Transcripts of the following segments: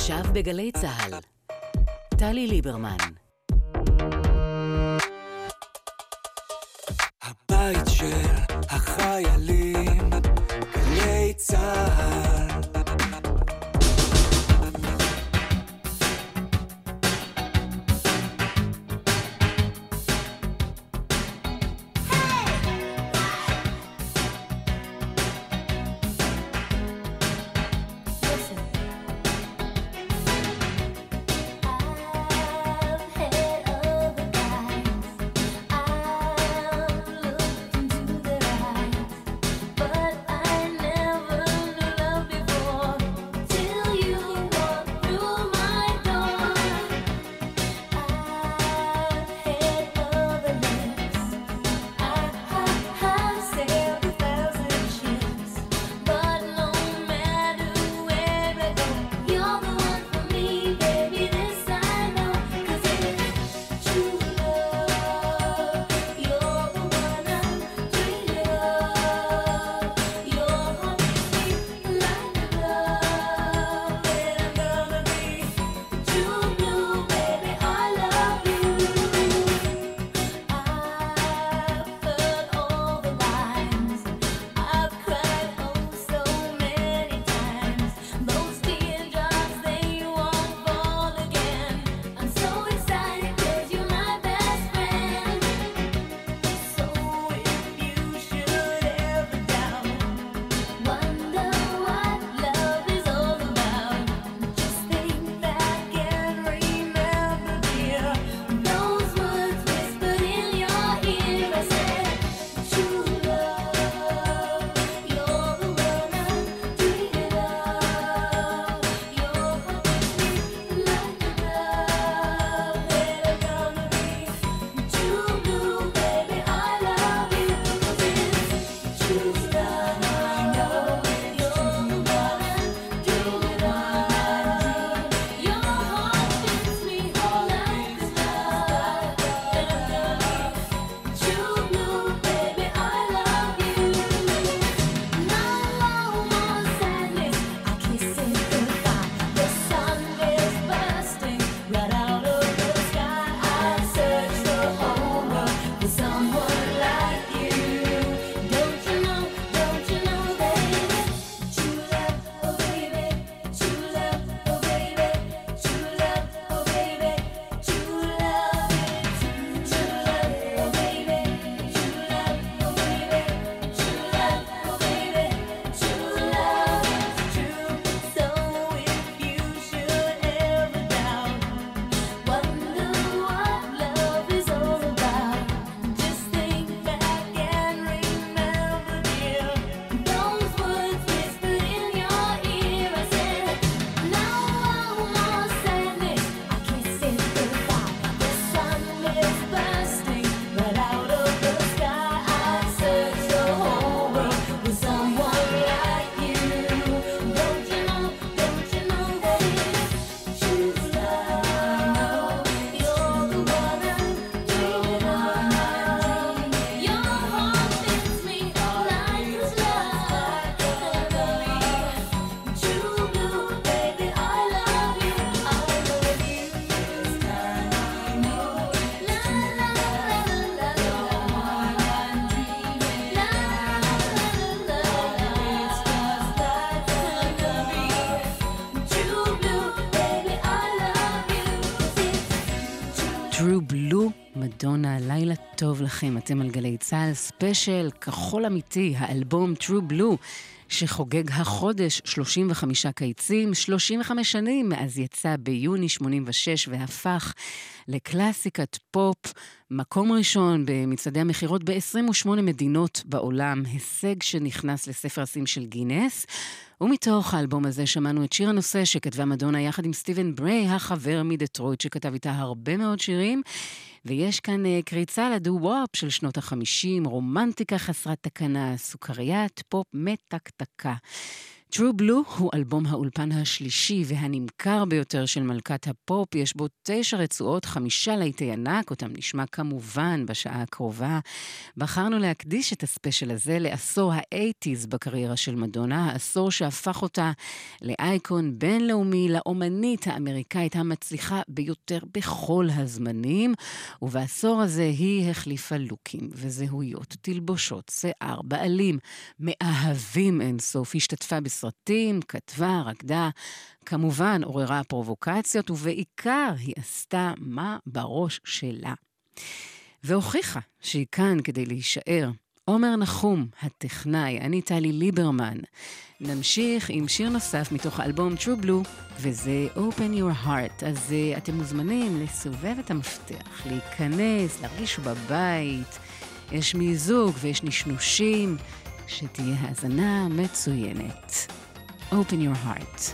עכשיו בגלי צה"ל, טלי ליברמן. הבית של החיילים, גלי צה"ל לכם, אתם על גלי צה"ל, ספיישל כחול אמיתי, האלבום True Blue, שחוגג החודש 35 קיצים, 35 שנים מאז יצא ביוני 86 והפך לקלאסיקת פופ, מקום ראשון במצעדי המכירות ב-28 מדינות בעולם, הישג שנכנס לספר השיאים של גינס. ומתוך האלבום הזה שמענו את שיר הנושא שכתבה מדונה יחד עם סטיבן בריי, החבר מדטרויט שכתב איתה הרבה מאוד שירים. ויש כאן אה, קריצה לדו-וופ של שנות החמישים, רומנטיקה חסרת תקנה, סוכריית פופ מתקתקה. True Blue הוא אלבום האולפן השלישי והנמכר ביותר של מלכת הפופ. יש בו תשע רצועות, חמישה להיטי ענק, אותם נשמע כמובן בשעה הקרובה. בחרנו להקדיש את הספיישל הזה לעשור האייטיז בקריירה של מדונה, העשור שהפך אותה לאייקון בינלאומי, לאומנית האמריקאית המצליחה ביותר בכל הזמנים, ובעשור הזה היא החליפה לוקים וזהויות, תלבושות, שיער, בעלים, מאהבים אינסוף, השתתפה בס... סרטים, כתבה, רקדה, כמובן עוררה פרובוקציות, ובעיקר היא עשתה מה בראש שלה. והוכיחה שהיא כאן כדי להישאר. עומר נחום, הטכנאי, אני טלי ליברמן. נמשיך עם שיר נוסף מתוך האלבום True Blue, וזה Open Your Heart. אז uh, אתם מוזמנים לסובב את המפתח, להיכנס, להרגיש בבית. יש מיזוג ויש נשנושים. שתהיה האזנה מצוינת. Open your heart.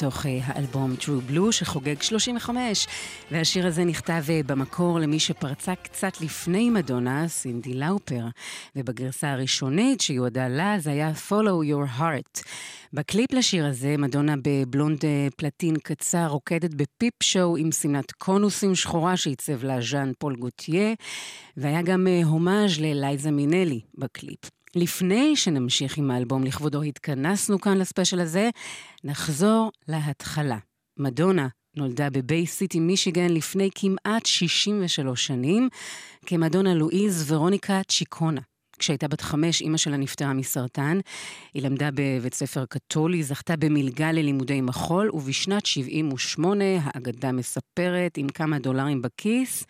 מתוך אה, האלבום True Blue שחוגג 35, והשיר הזה נכתב אה, במקור למי שפרצה קצת לפני מדונה, סינדי לאופר, ובגרסה הראשונית שיועדה לה זה היה Follow Your Heart. בקליפ לשיר הזה, מדונה בבלונד אה, פלטין קצר רוקדת ב peep show עם שמלת קונוסים שחורה שעיצב לה ז'אן פול גוטייה, והיה גם הומאז' ללייזה מינלי בקליפ. לפני שנמשיך עם האלבום לכבודו התכנסנו כאן לספיישל הזה, נחזור להתחלה. מדונה נולדה בביי סיטי, מישיגן, לפני כמעט 63 שנים, כמדונה לואיז ורוניקה צ'יקונה. כשהייתה בת חמש, אימא שלה נפטרה מסרטן. היא למדה בבית ספר קתולי, זכתה במלגה ללימודי מחול, ובשנת 78, האגדה מספרת, עם כמה דולרים בכיס,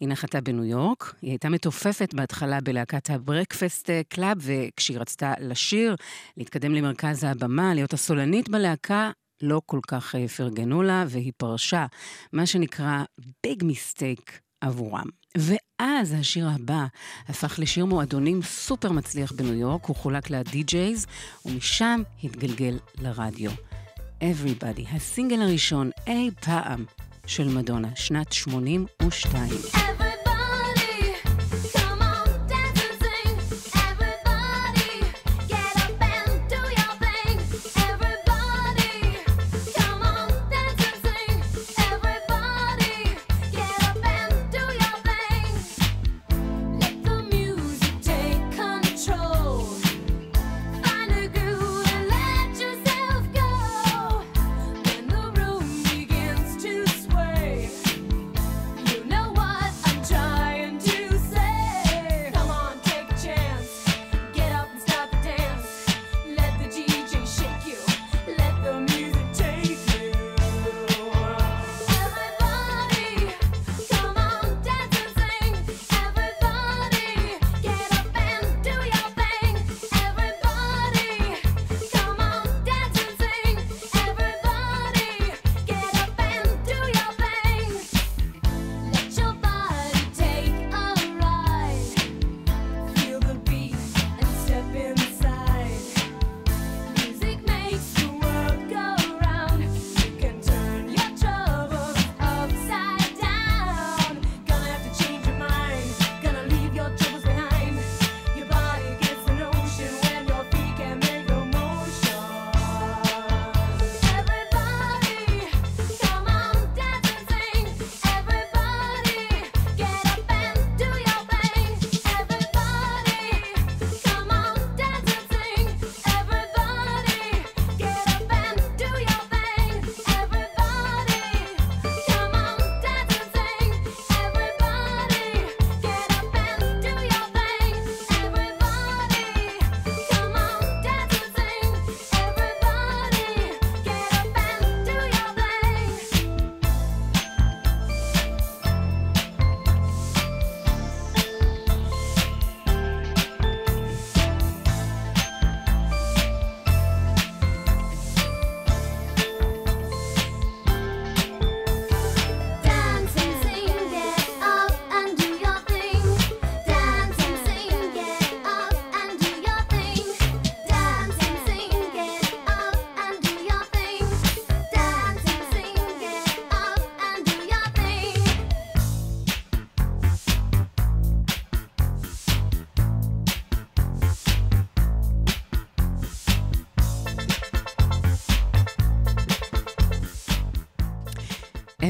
היא נחתה בניו יורק. היא הייתה מתופפת בהתחלה בלהקת ה Breakfast Club, וכשהיא רצתה לשיר, להתקדם למרכז הבמה, להיות הסולנית בלהקה, לא כל כך אה, פרגנו לה, והיא פרשה, מה שנקרא ביג מיסטייק עבורם. ואז השיר הבא הפך לשיר מועדונים סופר מצליח בניו יורק, הוא חולק ל-DJs, ומשם התגלגל לרדיו. Everybody, הסינגל הראשון אי פעם של מדונה, שנת 82.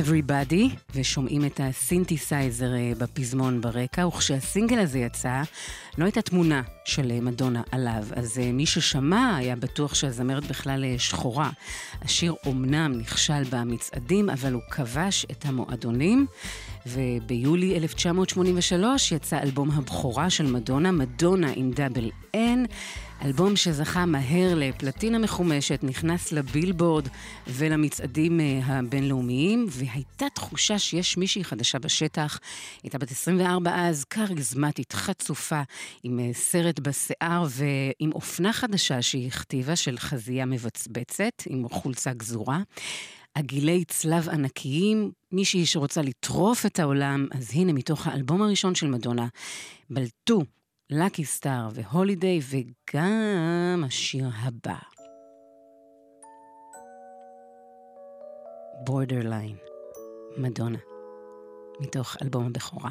Everybody. ושומעים את הסינתסייזר אה, בפזמון ברקע, וכשהסינגל הזה יצא, לא הייתה תמונה של אה, מדונה עליו, אז אה, מי ששמע היה בטוח שהזמרת בכלל שחורה. השיר אומנם נכשל במצעדים, אבל הוא כבש את המועדונים, וביולי 1983 יצא אלבום הבכורה של מדונה, מדונה עם double N. אלבום שזכה מהר לפלטינה מחומשת, נכנס לבילבורד ולמצעדים אה, הבינלאומיים, והייתה תחושה שיש מישהי חדשה בשטח. הייתה בת 24 אז, כריזמטית, חצופה, עם אה, סרט בשיער ועם אופנה חדשה שהיא הכתיבה של חזייה מבצבצת, עם חולצה גזורה. עגילי צלב ענקיים, מישהי שרוצה לטרוף את העולם, אז הנה מתוך האלבום הראשון של מדונה, בלטו לקי סטאר והולידיי, וגם השיר הבא. בורדרליין, מדונה, מתוך אלבום הבכורה.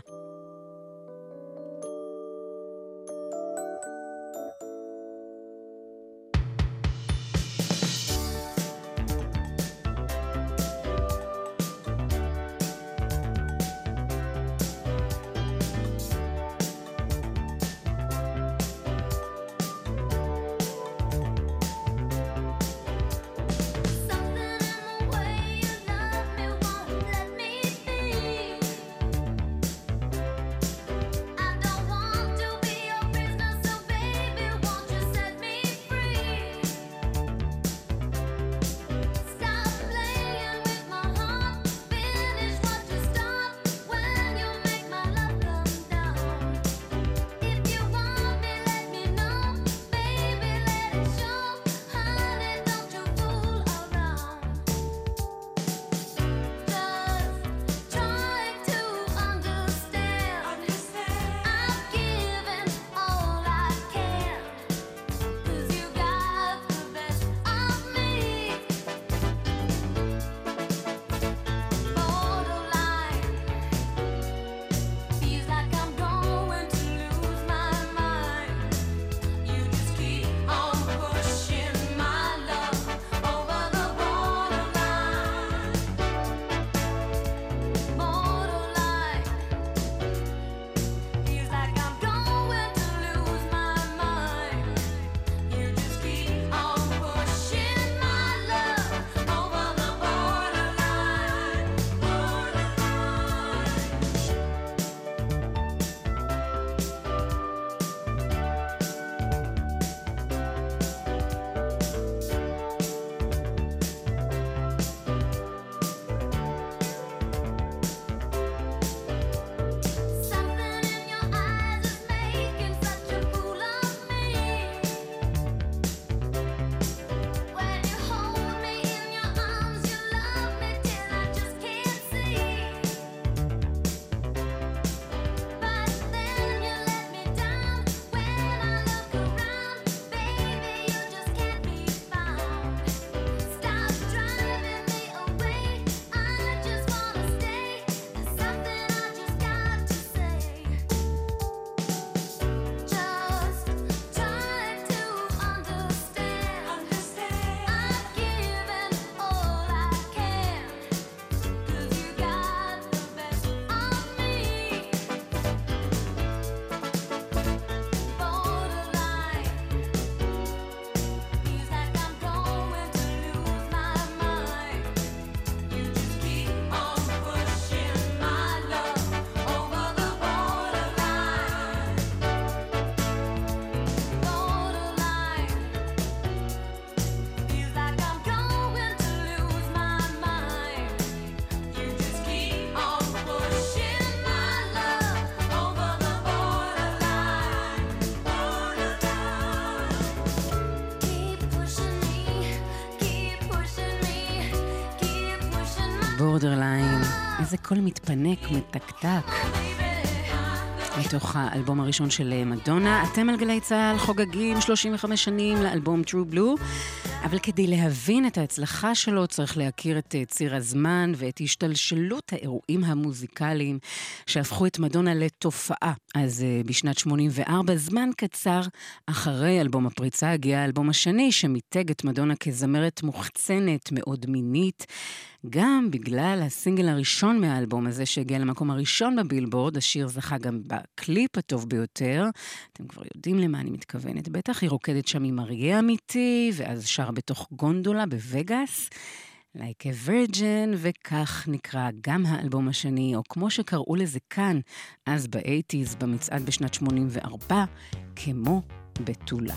קול מתפנק, מתקתק. מתוך האלבום הראשון של מדונה. אתם על גלי צה"ל חוגגים 35 שנים לאלבום True Blue, אבל כדי להבין את ההצלחה שלו צריך להכיר את ציר הזמן ואת השתלשלות האירועים המוזיקליים שהפכו את מדונה לתופעה. אז בשנת 84, זמן קצר אחרי אלבום הפריצה, הגיע האלבום השני שמיתג את מדונה כזמרת מוחצנת, מאוד מינית. גם בגלל הסינגל הראשון מהאלבום הזה שהגיע למקום הראשון בבילבורד, השיר זכה גם בקליפ הטוב ביותר. אתם כבר יודעים למה אני מתכוונת, בטח. היא רוקדת שם עם אריה אמיתי, ואז שרה בתוך גונדולה בווגאס. Like a Virgin, וכך נקרא גם האלבום השני, או כמו שקראו לזה כאן, אז באייטיז, במצעד בשנת 84, כמו בתולה.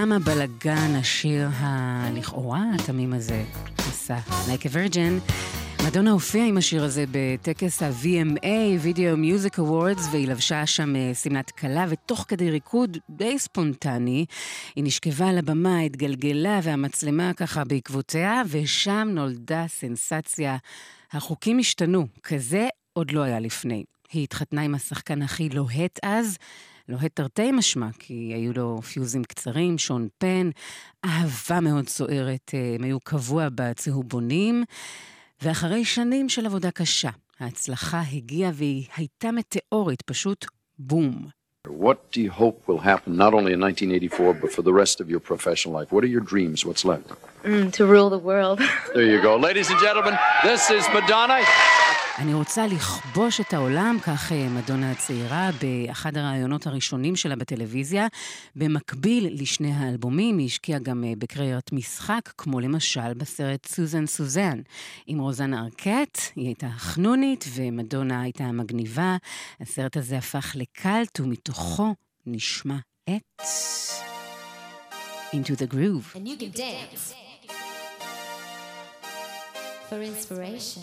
כמה בלגן השיר הלכאורה התמים הזה עשה. Like a Virgin. מדונה הופיעה עם השיר הזה בטקס ה-VMA, Video Music Awards, והיא לבשה שם שמלת כלה, ותוך כדי ריקוד די ספונטני, היא נשכבה על הבמה, התגלגלה, והמצלמה ככה בעקבותיה, ושם נולדה סנסציה. החוקים השתנו, כזה עוד לא היה לפני. היא התחתנה עם השחקן הכי לוהט אז, לוהט תרתי משמע, כי היו לו פיוזים קצרים, שון פן, אהבה מאוד סוערת, אה, הם היו קבוע בצהובונים, ואחרי שנים של עבודה קשה, ההצלחה הגיעה והיא הייתה מטאורית, פשוט בום. What do you hope will happen not only in 1984 but for the rest of your professional life? What are your dreams? What's left? Mm, to rule the world. there you go. Ladies and gentlemen, this is Madonna. אני רוצה לכבוש את העולם, כך אה, מדונה הצעירה, באחד הראיונות הראשונים שלה בטלוויזיה. במקביל לשני האלבומים, היא השקיעה גם אה, בקריירת משחק, כמו למשל בסרט סוזן סוזן. עם רוזנה ארקט, היא הייתה חנונית, ומדונה הייתה מגניבה. הסרט הזה הפך לקאלט, ומתוכו נשמע את... Into the Groove. And you can dance. for inspiration.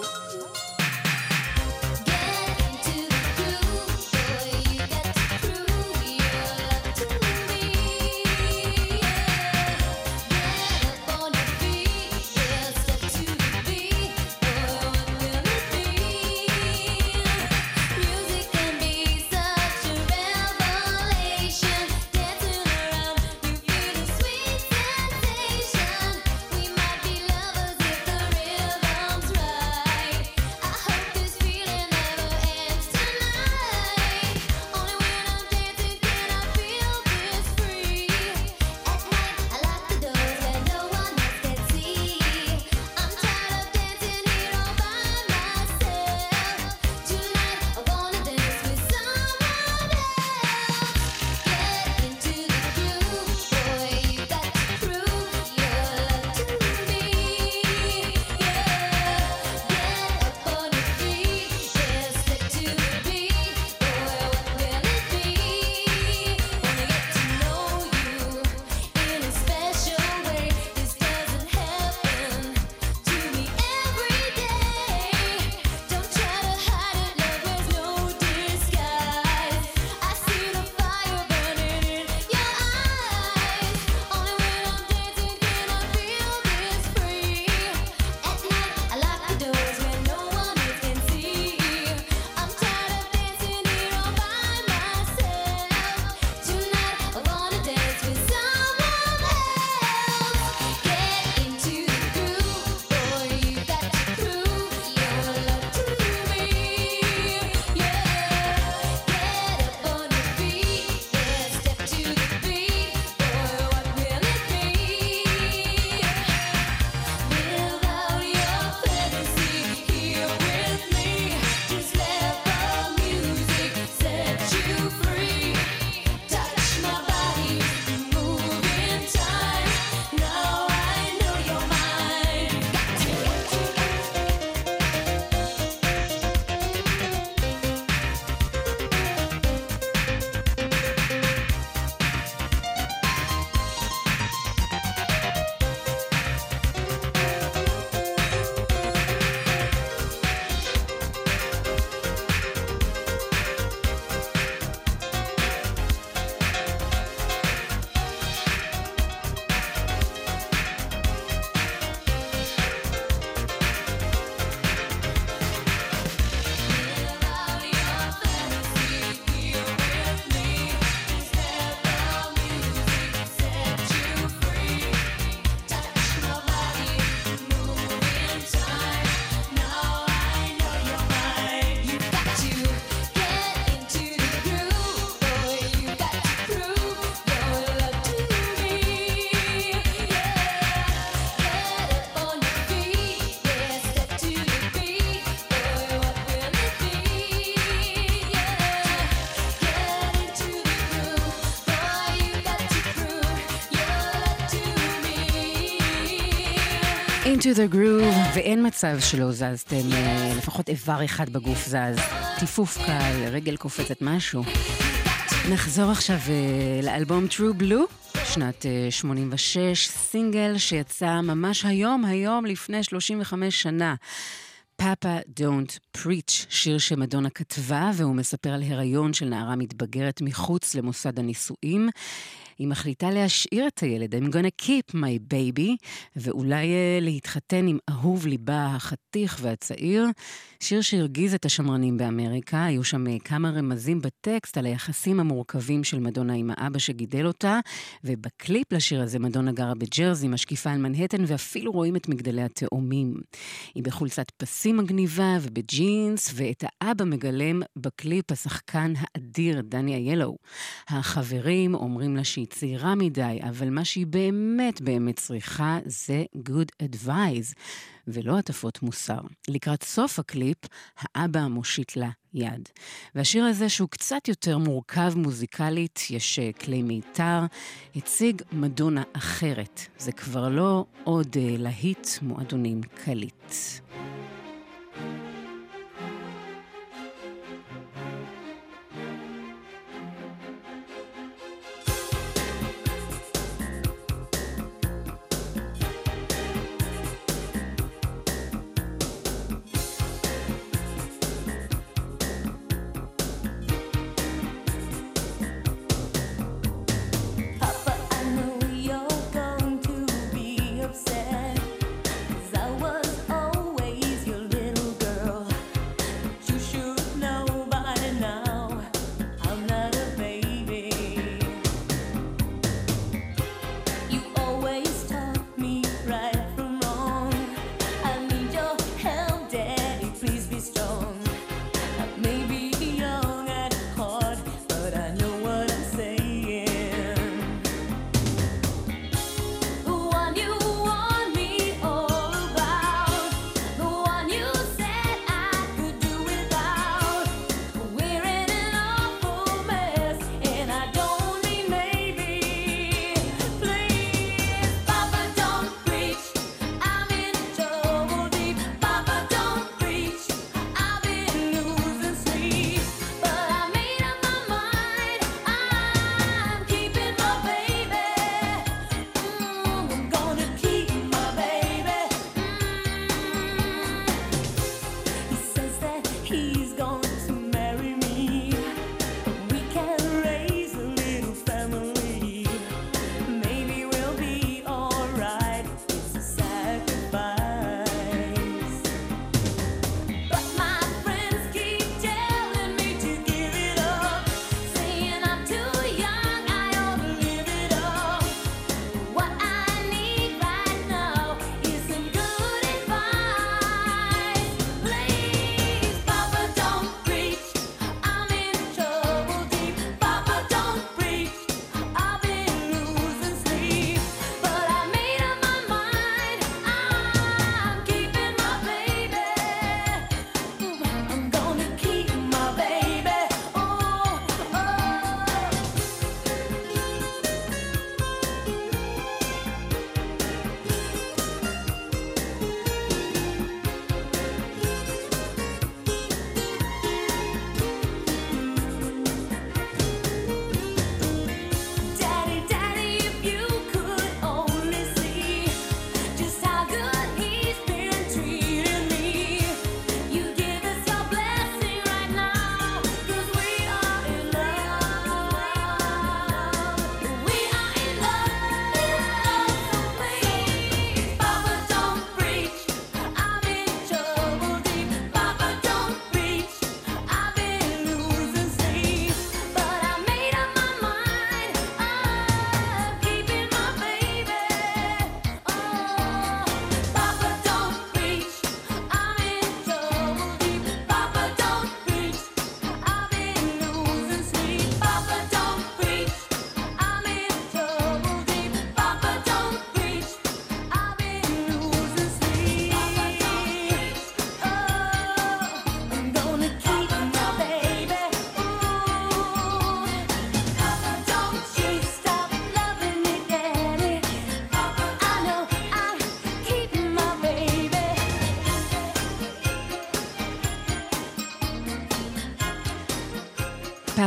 Into the groove, ואין מצב שלא זזתם, אה, לפחות איבר אחד בגוף זז. טיפוף קל, רגל קופצת, משהו. נחזור עכשיו אה, לאלבום True Blue, שנת אה, 86, סינגל שיצא ממש היום, היום לפני 35 שנה. פאפה Don't Preach, שיר שמדונה כתבה, והוא מספר על הריון של נערה מתבגרת מחוץ למוסד הנישואים. היא מחליטה להשאיר את הילד, I'm gonna keep my baby, ואולי אה, להתחתן עם אהוב ליבה החתיך והצעיר. שיר שהרגיז את השמרנים באמריקה, היו שם אה, כמה רמזים בטקסט על היחסים המורכבים של מדונה עם האבא שגידל אותה, ובקליפ לשיר הזה מדונה גרה בג'רזי, משקיפה על מנהטן, ואפילו רואים את מגדלי התאומים. היא בחולצת פסים מגניבה ובג'ינס, ואת האבא מגלם בקליפ השחקן האדיר דני איילו. החברים אומרים לה שהיא צעירה מדי, אבל מה שהיא באמת באמת צריכה זה good advice, ולא הטפות מוסר. לקראת סוף הקליפ, האבא מושיט לה יד. והשיר הזה, שהוא קצת יותר מורכב מוזיקלית, יש אה, כלי מיתר, הציג מדונה אחרת. זה כבר לא עוד אה, להיט מועדונים קליט.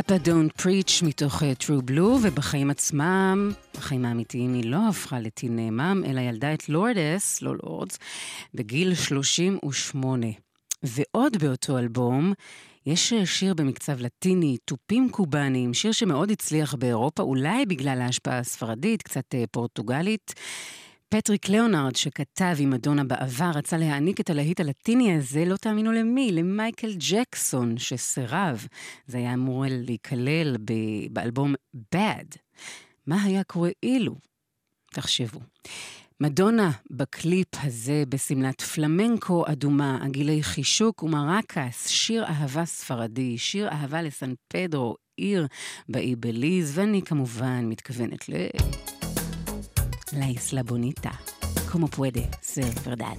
Papa Don't Preach מתוך אה, True Blue, ובחיים עצמם, בחיים האמיתיים היא לא הפכה ל teen mom, אלא ילדה את לורדס, לא לורדס, בגיל 38. ועוד באותו אלבום, יש אה, שיר במקצב לטיני, תופים קובאנים, שיר שמאוד הצליח באירופה, אולי בגלל ההשפעה הספרדית, קצת אה, פורטוגלית. פטריק ליאונרד, שכתב עם מדונה בעבר, רצה להעניק את הלהיט הלטיני הזה, לא תאמינו למי, למייקל ג'קסון, שסירב. זה היה אמור להיכלל ב- באלבום Bad. מה היה קורה אילו? תחשבו. מדונה בקליפ הזה בשמלת פלמנקו אדומה, עגילי חישוק ומרקס, שיר אהבה ספרדי, שיר אהבה לסן פדרו, עיר באי בליז, ואני כמובן מתכוונת ל... La Isla Bonita. Como puede ser verdad?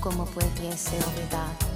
¿Cómo puede ser verdad?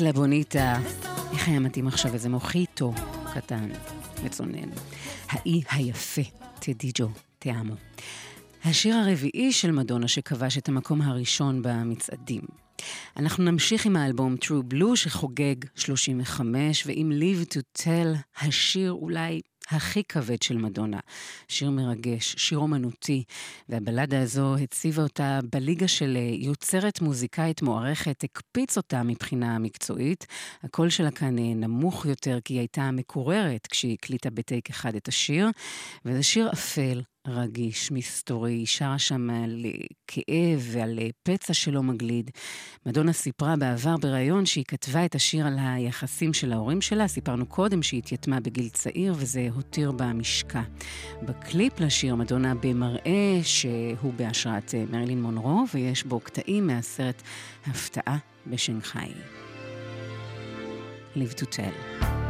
Isla Bonita. איך היה מתאים עכשיו איזה מוחיטו קטן, מצונן. האי היפה, טדיג'ו, תאמו. השיר הרביעי של מדונה שכבש את המקום הראשון במצעדים. אנחנו נמשיך עם האלבום True Blue שחוגג 35, ועם Live to Tell, השיר אולי הכי כבד של מדונה. שיר מרגש, שיר אומנותי, והבלדה הזו הציבה אותה בליגה של אה, יוצרת מוזיקאית מוערכת, הקפיץ אותה מבחינה מקצועית. הקול שלה כאן אה, נמוך יותר, כי היא הייתה מקוררת כשהיא הקליטה בטייק אחד את השיר, וזה שיר אפל, רגיש, מסתורי, היא שרה שם על אה, כאב ועל אה, פצע שלא מגליד. מדונה סיפרה בעבר בריאיון שהיא כתבה את השיר על היחסים של ההורים שלה, סיפרנו קודם שהיא התייתמה בגיל צעיר וזה הותיר בה משקע. בקליפ לשיר מדונה במראה שהוא בהשראת אה, מרילין מונרו ויש בו קטעים מהסרט הפתעה בשנגחאי. ליב טוטל.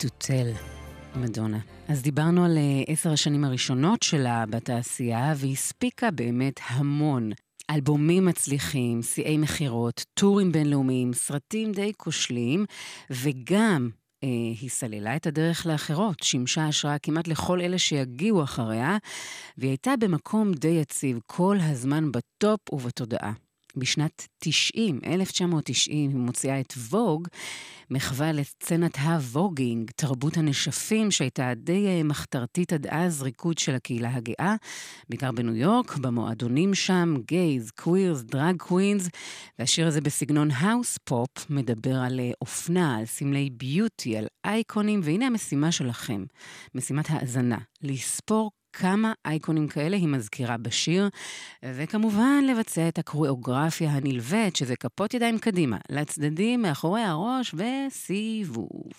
to Tell, מדונה. אז דיברנו על אה, עשר השנים הראשונות שלה בתעשייה, והיא הספיקה באמת המון. אלבומים מצליחים, שיאי מכירות, טורים בינלאומיים, סרטים די כושלים, וגם אה, היא סללה את הדרך לאחרות, שימשה השראה כמעט לכל אלה שיגיעו אחריה, והיא הייתה במקום די יציב כל הזמן בטופ ובתודעה. בשנת 90, 1990, היא מוציאה את ווג, מחווה לסצנת ה voguing, תרבות הנשפים, שהייתה די אה, מחתרתית עד אז ריקוד של הקהילה הגאה, בעיקר בניו יורק, במועדונים שם, gays, queers, drag queens, והשיר הזה בסגנון house pop מדבר על אה, אופנה, על סמלי beauty, על אייקונים, והנה המשימה שלכם, משימת האזנה, לספור כמה אייקונים כאלה היא מזכירה בשיר, וכמובן לבצע את הקוריאוגרפיה הנלווית, שזה כפות ידיים קדימה, לצדדים, מאחורי הראש וסיבוב.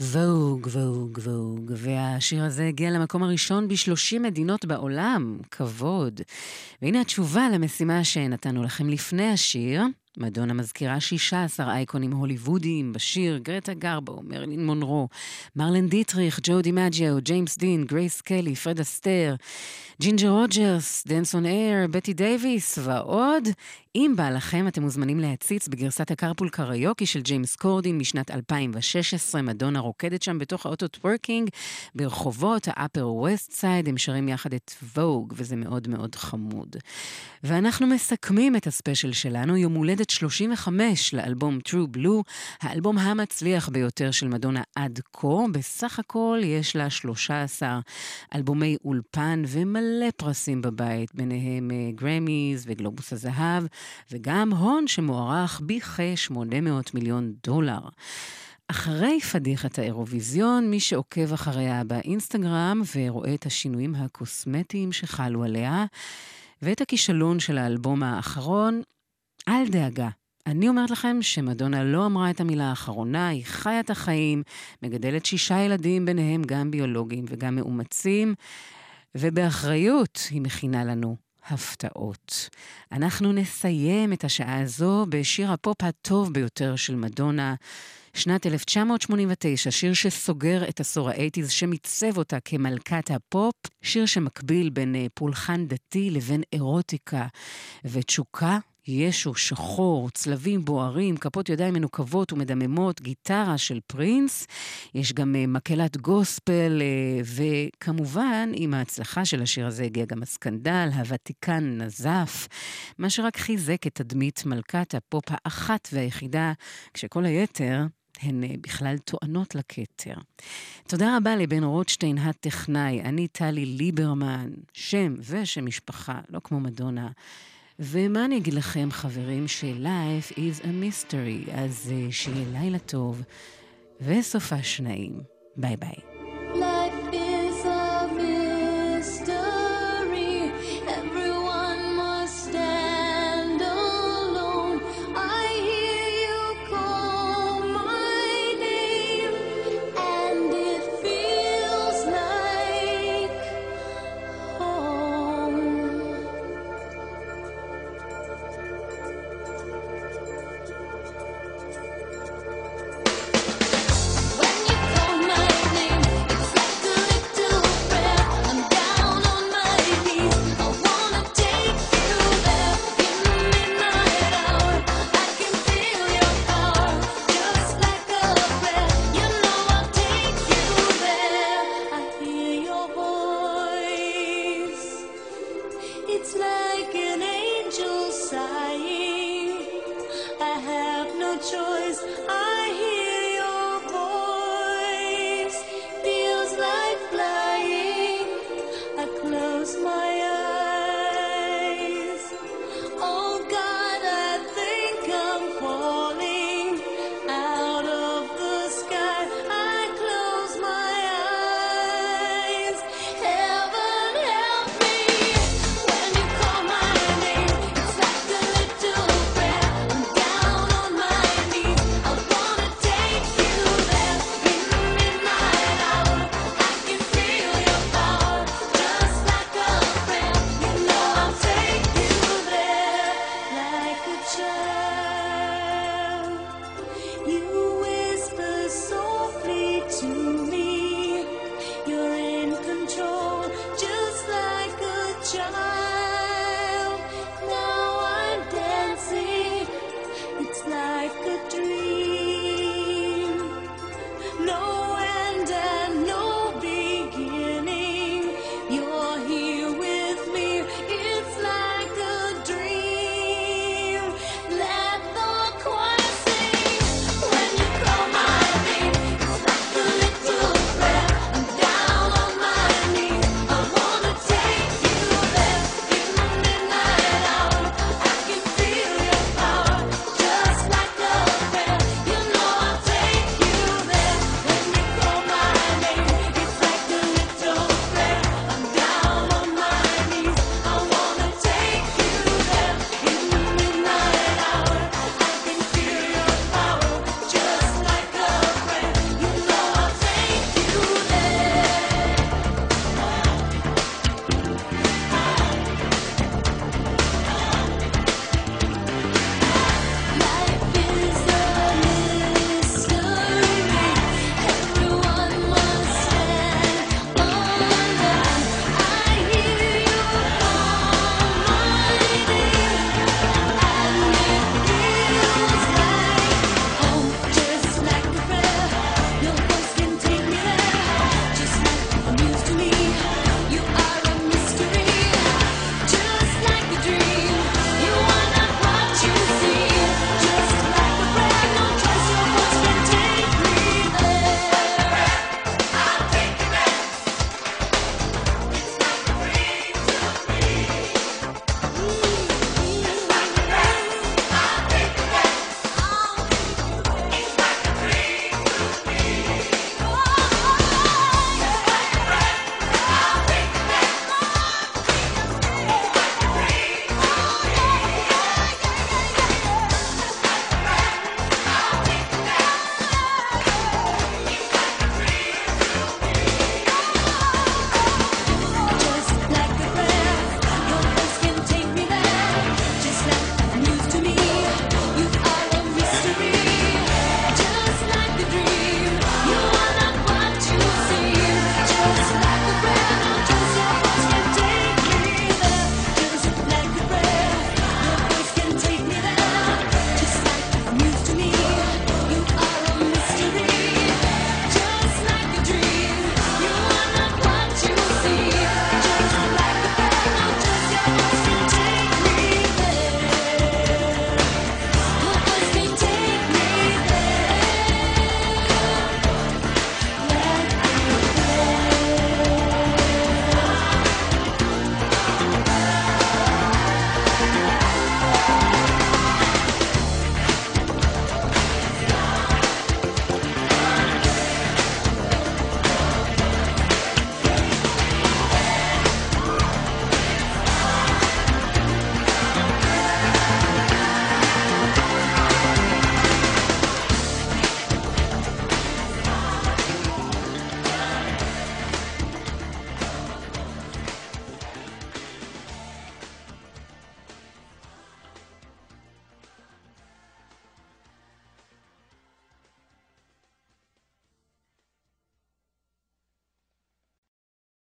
Vogue, Vogue, Vogue, והשיר הזה הגיע למקום הראשון ב-30 מדינות בעולם, כבוד. והנה התשובה למשימה שנתנו לכם לפני השיר. מדונה מזכירה 16 אייקונים הוליוודיים בשיר, גרטה גרבו, מרלין מונרו, מרלן דיטריך, ג'ו דימג'יו, ג'יימס דין, גרייס קלי, פרד אסטר, ג'ינג'ר רוג'רס, dance on air, בטי דייוויס ועוד. אם בא לכם, אתם מוזמנים להציץ בגרסת ה Carpool Karaoke של ג'יימס קורדין משנת 2016. מדונה רוקדת שם בתוך האוטו טוורקינג ברחובות האפר ווסט סייד. הם שרים יחד את Vogue, וזה מאוד מאוד חמוד. ואנחנו מסכמים את הספיישל שלנו, יום הולדת 35 לאלבום True Blue, האלבום המצליח ביותר של מדונה עד כה. בסך הכל יש לה 13 אלבומי אולפן ומלא פרסים בבית, ביניהם אה, גרמיז וגלובוס הזהב, וגם הון שמוערך בכ-800 מיליון דולר. אחרי פדיחת האירוויזיון, מי שעוקב אחריה באינסטגרם ורואה את השינויים הקוסמטיים שחלו עליה, ואת הכישלון של האלבום האחרון, אל דאגה. אני אומרת לכם שמדונה לא אמרה את המילה האחרונה, היא חיה את החיים, מגדלת שישה ילדים, ביניהם גם ביולוגיים וגם מאומצים, ובאחריות היא מכינה לנו הפתעות. אנחנו נסיים את השעה הזו בשיר הפופ הטוב ביותר של מדונה, שנת 1989, שיר שסוגר את עשור האייטיז, שמיצב אותה כמלכת הפופ, שיר שמקביל בין אה, פולחן דתי לבין אירוטיקה ותשוקה. ישו, שחור, צלבים בוערים, כפות ידיים מנוקבות ומדממות, גיטרה של פרינס. יש גם אה, מקהלת גוספל, אה, וכמובן, עם ההצלחה של השיר הזה הגיע גם הסקנדל, הוותיקן נזף, מה שרק חיזק את תדמית מלכת הפופ האחת והיחידה, כשכל היתר הן אה, בכלל טוענות לכתר. תודה רבה לבן רוטשטיין הטכנאי, אני טלי ליברמן, שם ושם משפחה, לא כמו מדונה. ומה אני אגיד לכם, חברים, ש-life is a mystery, אז uh, שיהיה לילה טוב וסופה שניים. ביי ביי.